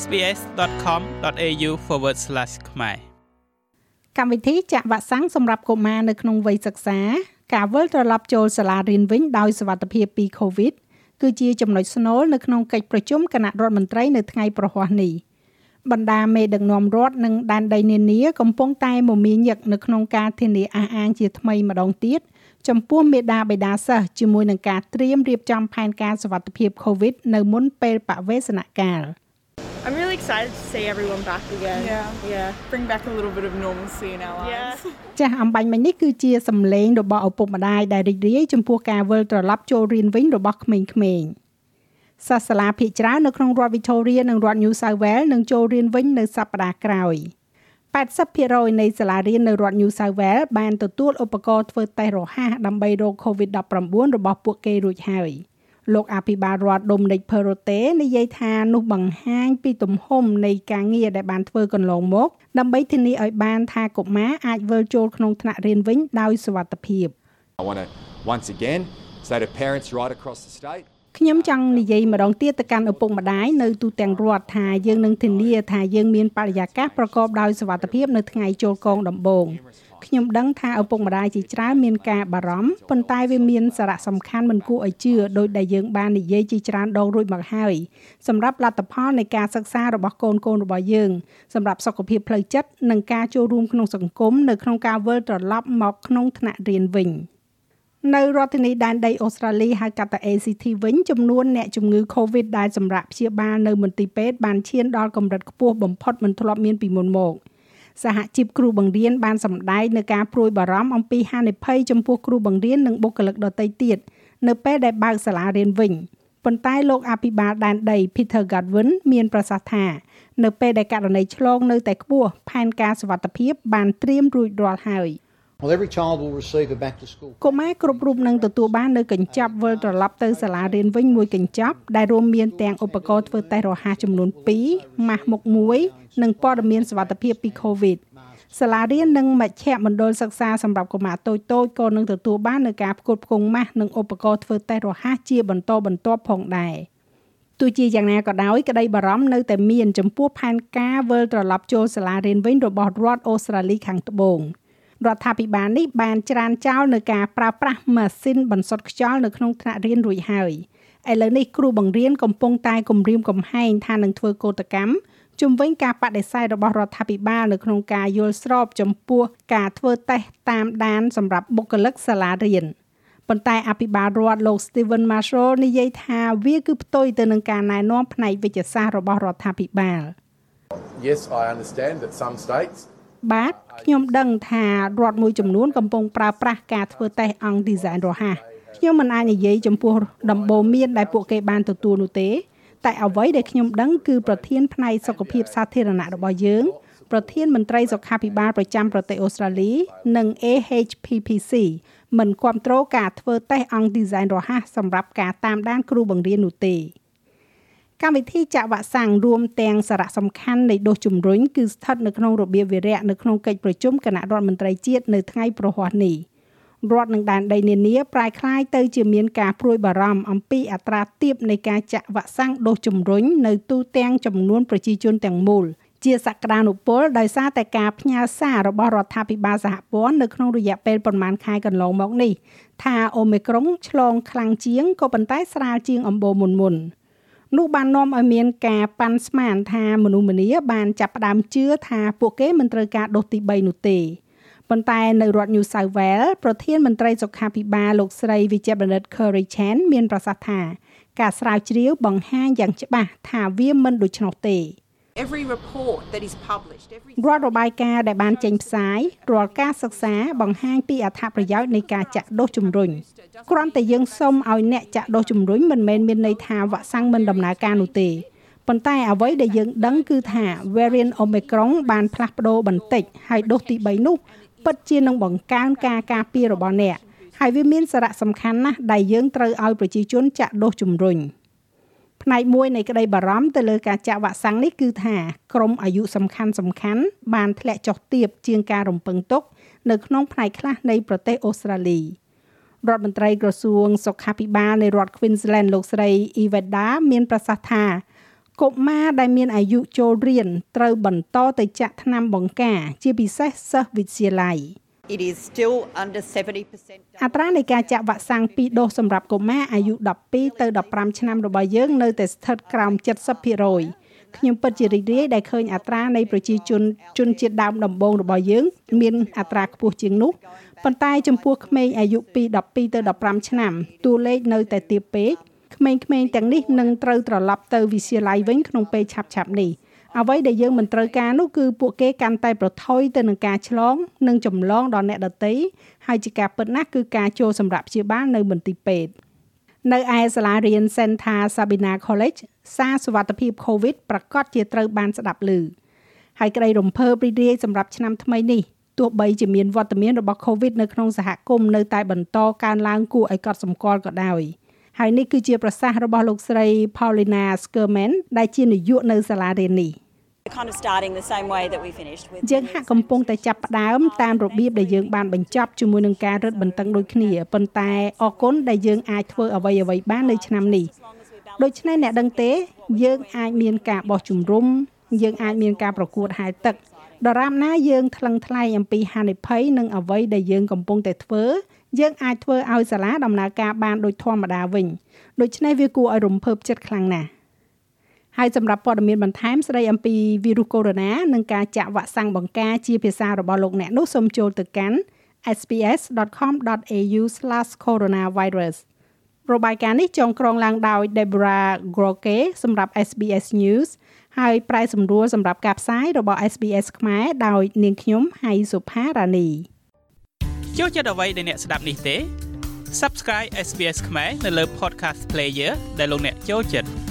sbs.com.au/ ខ្មែរកម្មវិធីចាក់វ៉ាក់សាំងសម្រាប់កុមារនៅក្នុងវ័យសិក្សា ការវិលត្រឡប់ចូលសាលារៀនវិញដោយសុវត្ថិភាពពី COVID គឺជាចំណុចស្នូលនៅក្នុងកិច្ចប្រជុំគណៈរដ្ឋមន្ត្រីនៅថ្ងៃប្រហ័សនេះបណ្ដាមេដឹកនាំរដ្ឋនិងដែនដីនានាកំពុងតែមមាញឹកនៅក្នុងការធានាអះអាងជាថ្មីម្ដងទៀតចំពោះមេដាបេដាសិស្សជាមួយនឹងការត្រៀមរៀបចំផែនការសុវត្ថិភាព COVID នៅមុនពេលបវេសនកាល I'm really excited to see everyone back again. Yeah. Yeah. Bring back a little bit of normalcy in our Yeah. lives. ចាស់អំបញ្ញមិញនេះគឺជាសម្លេងរបស់ឪពុកម្ដាយដែលរីករាយចំពោះការវិលត្រឡប់ចូលរៀនវិញរបស់ក្មេងៗសាសាលាភិជាច្រើននៅក្នុងរដ្ឋ Victoria និងរដ្ឋ New South Wales នឹងចូលរៀនវិញនៅសប្តាហ៍ក្រោយ80%នៃសាលារៀននៅរដ្ឋ New South Wales បានទទួលឧបករណ៍ធ្វើតេស្តរហ័សដើម្បីរក COVID-19 របស់ពួកគេរួចហើយ លោកអភិបាលរដ្ឋ Dominic Perrottet និយាយថានោះបង្ហាញពីទំហំនៃការងារដែលបានធ្វើកន្លងមក ដើម្បីធានាឲ្យបានថាកុមារអាចវិលចូលក្នុងថ្នាក់រៀនវិញដោយសុវត្ថិភាព I want to once again say to parents right across the state ខ្ញុំចង់និយាយម្ដងទៀតទៅកាន់ឪពុកម្ដាយនៅទូទាំងរដ្ឋថាយើងនឹងធានាថាយើងមានបរិយាកាសប្រកបដោយសុវត្ថិភាពនៅថ្ងៃចូលកងដំបូងខ្ញុំដឹងថាឪពុកម្ដាយជាច្រើនមានការបារម្ភប៉ុន្តែវាមានសារៈសំខាន់មិនគួរឲ្យជឿដោយដែលយើងបាននិយាយជាច្រើនដងរួចមកហើយសម្រាប់លទ្ធផលនៃការសិក្សារបស់កូនកូនរបស់យើងសម្រាប់សុខភាពផ្លូវចិត្តនិងការចូលរួមក្នុងសង្គមនៅក្នុងការវិលត្រឡប់មកក្នុងថ្នាក់រៀនវិញ។ នៅរដ្ឋធានីដែនដីអូស្ត្រាលីហៅកាត់ថា ACT វិញចំនួនអ្នកជំងឺ Covid ដែលសម្រាប់ព្យាបាលនៅមន្ទីរពេទ្យបានឈានដល់កម្រិតខ្ពស់បំផុតមិនធ្លាប់មានពីមុនមកសហជីពគ្រូបង្រៀនបានសម្ដែងនៅការព្រួយបារម្ភអំពីហានិភ័យចំពោះគ្រូបង្រៀននិងបុគ្គលិកដទៃទៀតនៅពេលដែលបើកសាលារៀនវិញប៉ុន្តែលោកអភិបាលដែនដី Peter Godwin មានប្រសាសន៍ថានៅពេលដែលករណីឆ្លងនៅតែខ្ពស់ផែនការសុវត្ថិភាពបានត្រៀមរួចរាល់ហើយ។ Well, every child will receive a back to school. កុមារគ្រប់រូបនឹងទទួលបាននៅកញ្ចប់វិលត្រឡប់ទៅសាលារៀនវិញមួយកញ្ចប់ដែលរួមមានទាំងឧបករណ៍ធ្វើតេស្តរហ័សចំនួន2ម៉ាស់មុខ1និងព័ត៌មានសុវត្ថិភាពពី COVID សាលារៀននិងមជ្ឈមណ្ឌលសិក្សាសម្រាប់កុមារតូចតូចក៏នឹងទទួលបាននៅការផ្គត់ផ្គង់ម៉ាស់និងឧបករណ៍ធ្វើតេស្តរហ័សជាបន្តបន្ទាប់ផងដែរទោះជាយ៉ាងណាក៏ដោយក្តីបារម្ភនៅតែមានចំពោះផែនការវិលត្រឡប់ចូលសាលារៀនវិញរបស់រដ្ឋអូស្ត្រាលីខាងត្បូង។ រដ្ឋាភិបាលនេះបានច្រានចោលនៅការប្រើប្រាស់ម៉ាស៊ីនបន្សុទ្ធខ្យល់នៅក្នុងថ្នាក់រៀនរួចហើយឥឡូវនេះគ្រូបង្រៀនកំពុងតែគម្រាមកំហែងថានឹងធ្វើកោតកម្មជំវិញការបដិសេធរបស់រដ្ឋាភិបាលនៅក្នុងការយល់ស្របចំពោះការធ្វើតេស្តតាមដានសម្រាប់បុគ្គលិកសាលារៀនប៉ុន្តែអភិបាលរដ្ឋលោក Steven Marshall និយាយថាវាគឺផ្ទុយទៅនឹងការណែនាំផ្នែកវិទ្យាសាស្ត្ររបស់រដ្ឋាភិបាល Yes, I understand that some states បាទខ្ញុំដឹងថារដ្ឋមួយចំនួនកំពុងប្រើប្រាស់ការធ្វើតេស្តអង្គ design រហ័សខ្ញុំមិនអាចនិយាយចំពោះដំបូន្មានដែលពួកគេបានទទួលនោះទេ តែអ្វីដែលខ្ញុំដឹងគឺប្រធានផ្នែកសុខភាពសាធារណៈរបស់យើងប្រធានមន្ត្រីសុខាភិបាលប្រចាំប្រទេសអូស្ត្រាលី និង AHPPC មិនគ្រប់គ្រងការធ្វើតេស្តអង្គ design រហ័សសម្រាប់ការតាមដានគ្រូបង្រៀននោះទេ កម្មវិធីចាក់វ៉ាក់សាំងរួមទាំងសារៈសំខាន់នៃដូសជំរុញគឺស្ថិតនៅក្នុងរបៀបវិរៈនៅក្នុងកិច្ចប្រជុំគណៈរដ្ឋមន្ត្រីជាតិនៅថ្ងៃប្រហ័សនេះរដ្ឋនឹងដែនដីនានាប្រែคล้ายទៅជាមានការព្រួយបារម្ភអំពីអត្រាទាបនៃការចាក់វ៉ាក់សាំងដូសជំរុញនៅទូទាំងចំនួនប្រជាជនទាំងមូលជាសក្តានុពលដោយសារតែការផ្ញើសាររបស់រដ្ឋាភិបាលសហព័ន្ធនៅក្នុងរយៈពេលប្រមាណខែកន្លងមកនេះថាអូមីក្រុងឆ្លងខ្លាំងជាងក៏ប៉ុន្តែស្រាលជាងអំបូរមុនមុនៗ នោះបាននាំឲ្យមានការប៉ាន់ស្មានថាមនុស្សម្នាបានចាប់ផ្ដើមជឿថាពួកគេមិនត្រូវការដូសទី3នោះទេប៉ុន្តែនៅរដ្ឋ New South Wales ប្រធានមន្ត្រីសុខាភិបាលលោកស្រីវិជ្ជបណ្ឌិត Curry Chan មានប្រសាសន៍ថាការស្រាវជ្រាវបង្ហាញយ៉ាងច្បាស់ថាវាមិនដូច្នោះទេ Every report that is published, every រាល់របាយការណ៍ដែលបានចេញផ្សាយរាល់ការសិក្សាបង្ហាញពីអត្ថប្រយោជន៍នៃការចាក់ដូសជំរុញគ្រាន់តែយើងសូមឲ្យអ្នកចាក់ដូសជំរុញមិនមែនមានន័យថាវ៉ាក់សាំងមិនដំណើរការនោះទេប៉ុន្តែអ្វីដែលយើងដឹងគឺថា variant Omicron បានផ្លាស់ប្ដូរបន្តិចហើយដូសទី3នោះពិតជានឹងបង្កើនការការពាររបស់អ្នកហើយវាមានសារៈសំខាន់ណាស់ដែលយើងត្រូវឲ្យប្រជាជនចាក់ដូសជំរុញ។ ផ្នែកមួយនៃក្តីបារម្ភទៅលើការចាក់វ៉ាក់សាំងនេះគឺថាក្រុមអាយុសំខាន់សំខាន់បានធ្លាក់ចុះទាបជាងការរំពឹងទុក នៅក្នុងផ្នែកខ្លះនៃប្រទេសអូស្ត្រាលីរដ្ឋមន្ត្រីក្រសួងសុខាភិបាលនៃរដ្ឋ Queensland លោកស្រី Iveda មានប្រសាសន៍ថាកុមារដែលមានអាយុចូលរៀនត្រូវបន្តទៅចាក់ថ្នាំបង្ការ ជាពិសេសសិស្សវិទ្យាល័យ It is still under 70%. អត្រានៃការចាក់វ៉ាក់សាំងពីរដូសសម្រាប់កុមារអាយុ12ទៅ15ឆ្នាំរបស់យើងនៅតែស្ថិតក្រោម70%ខ្ញុំពិតជារីករាយដែលឃើញអត្រានៃប្រជាជនជនជាតិដើមដំបូងរបស់យើង មានអត្រាខ្ពស់ជាងនោះប៉ុន្តែចំពោះក្មេងអាយុពី12ទៅ15ឆ្នាំតួលេខនៅតែទាបពេកក្មេងៗទាំងនេះនឹងត្រូវត្រឡប់ទៅវិទ្យាល័យវិញក្នុងពេលឆាប់ៗនេះ អ្វីដែលយើងមិនត្រូវការនោះគឺពួកគេកាន់តែប្រថុយទៅនឹងការឆ្លង និងចម្លងដល់អ្នកដទៃហើយជាការពិតណាស់គឺការចូលសម្រាប់ព្យាបាលនៅមន្ទីរពេទ្យនៅឯសាលារៀន Santa Sabina College សារសុវត្ថិភាព COVID ប្រកាសជាត្រូវបានស្ដាប់ឮហើយក្តីរំភើបរីករាយសម្រាប់ឆ្នាំថ្មីនេះទោះបីជាមានវត្តមានរបស់ COVID នៅក្នុងសហគមន៍នៅតែបន្តកើនឡើងគួរឲ្យកត់សម្គាល់ក៏ដោយហើយនេះគឺជាប្រសាសន៍របស់លោកស្រី Paulina Skerman ដែលជានាយកនៅសាលារៀននេះ We're kind of starting the same way that we finished with យើងហាក់កំពុងតែចាប់ផ្ដើមតាមរបៀបដែលយើងបានបញ្ចប់ជាមួយនឹងការរឹតបន្តឹងដូចគ្នាប៉ុន្តែអរគុណដែលយើងអាចធ្វើអ្វីអ្វីបាននៅឆ្នាំនេះដូច្នេះអ្នកដឹងទេ យើងអាចមានការបោះជំរំយើងអាចមានការប្រកួតហែលទឹកដរាបណាយើងថ្លឹងថ្លែងអំពីហានិភ័យនិងអ្វីដែលយើងកំពុងតែធ្វើយើងអាចធ្វើឲ្យសាលាដំណើរការបានដូចធម្មតាវិញដូច្នេះវាគួរឲ្យរំភើបចិត្តខ្លាំងណាស់ ហើយសម្រាប់ព័ត៌មានបន្ថែមស្ដីអំពីវីរុសកូវីដ -19 និងការចាក់វ៉ាក់សាំងបង្ការជាភាសារបស់លោកអ្នកនោះសូមចូលទៅកាន់ sbs.com.au/coronavirus របាយការណ៍នេះចងក្រងឡើងដោយ Deborah Groke សម្រាប់ SBS News ហើយប្រែសម្រួលសម្រាប់ការផ្សាយរបស់ SBS ខ្មែរដោយនាងខ្ញុំហៃសុផារ៉ានីចូលចិត្តអ្វីដែលអ្នកស្ដាប់នេះទេ Subscribe SBS ខ្មែរនៅលើ Podcast Player ដែលលោកអ្នកចូលចិត្ត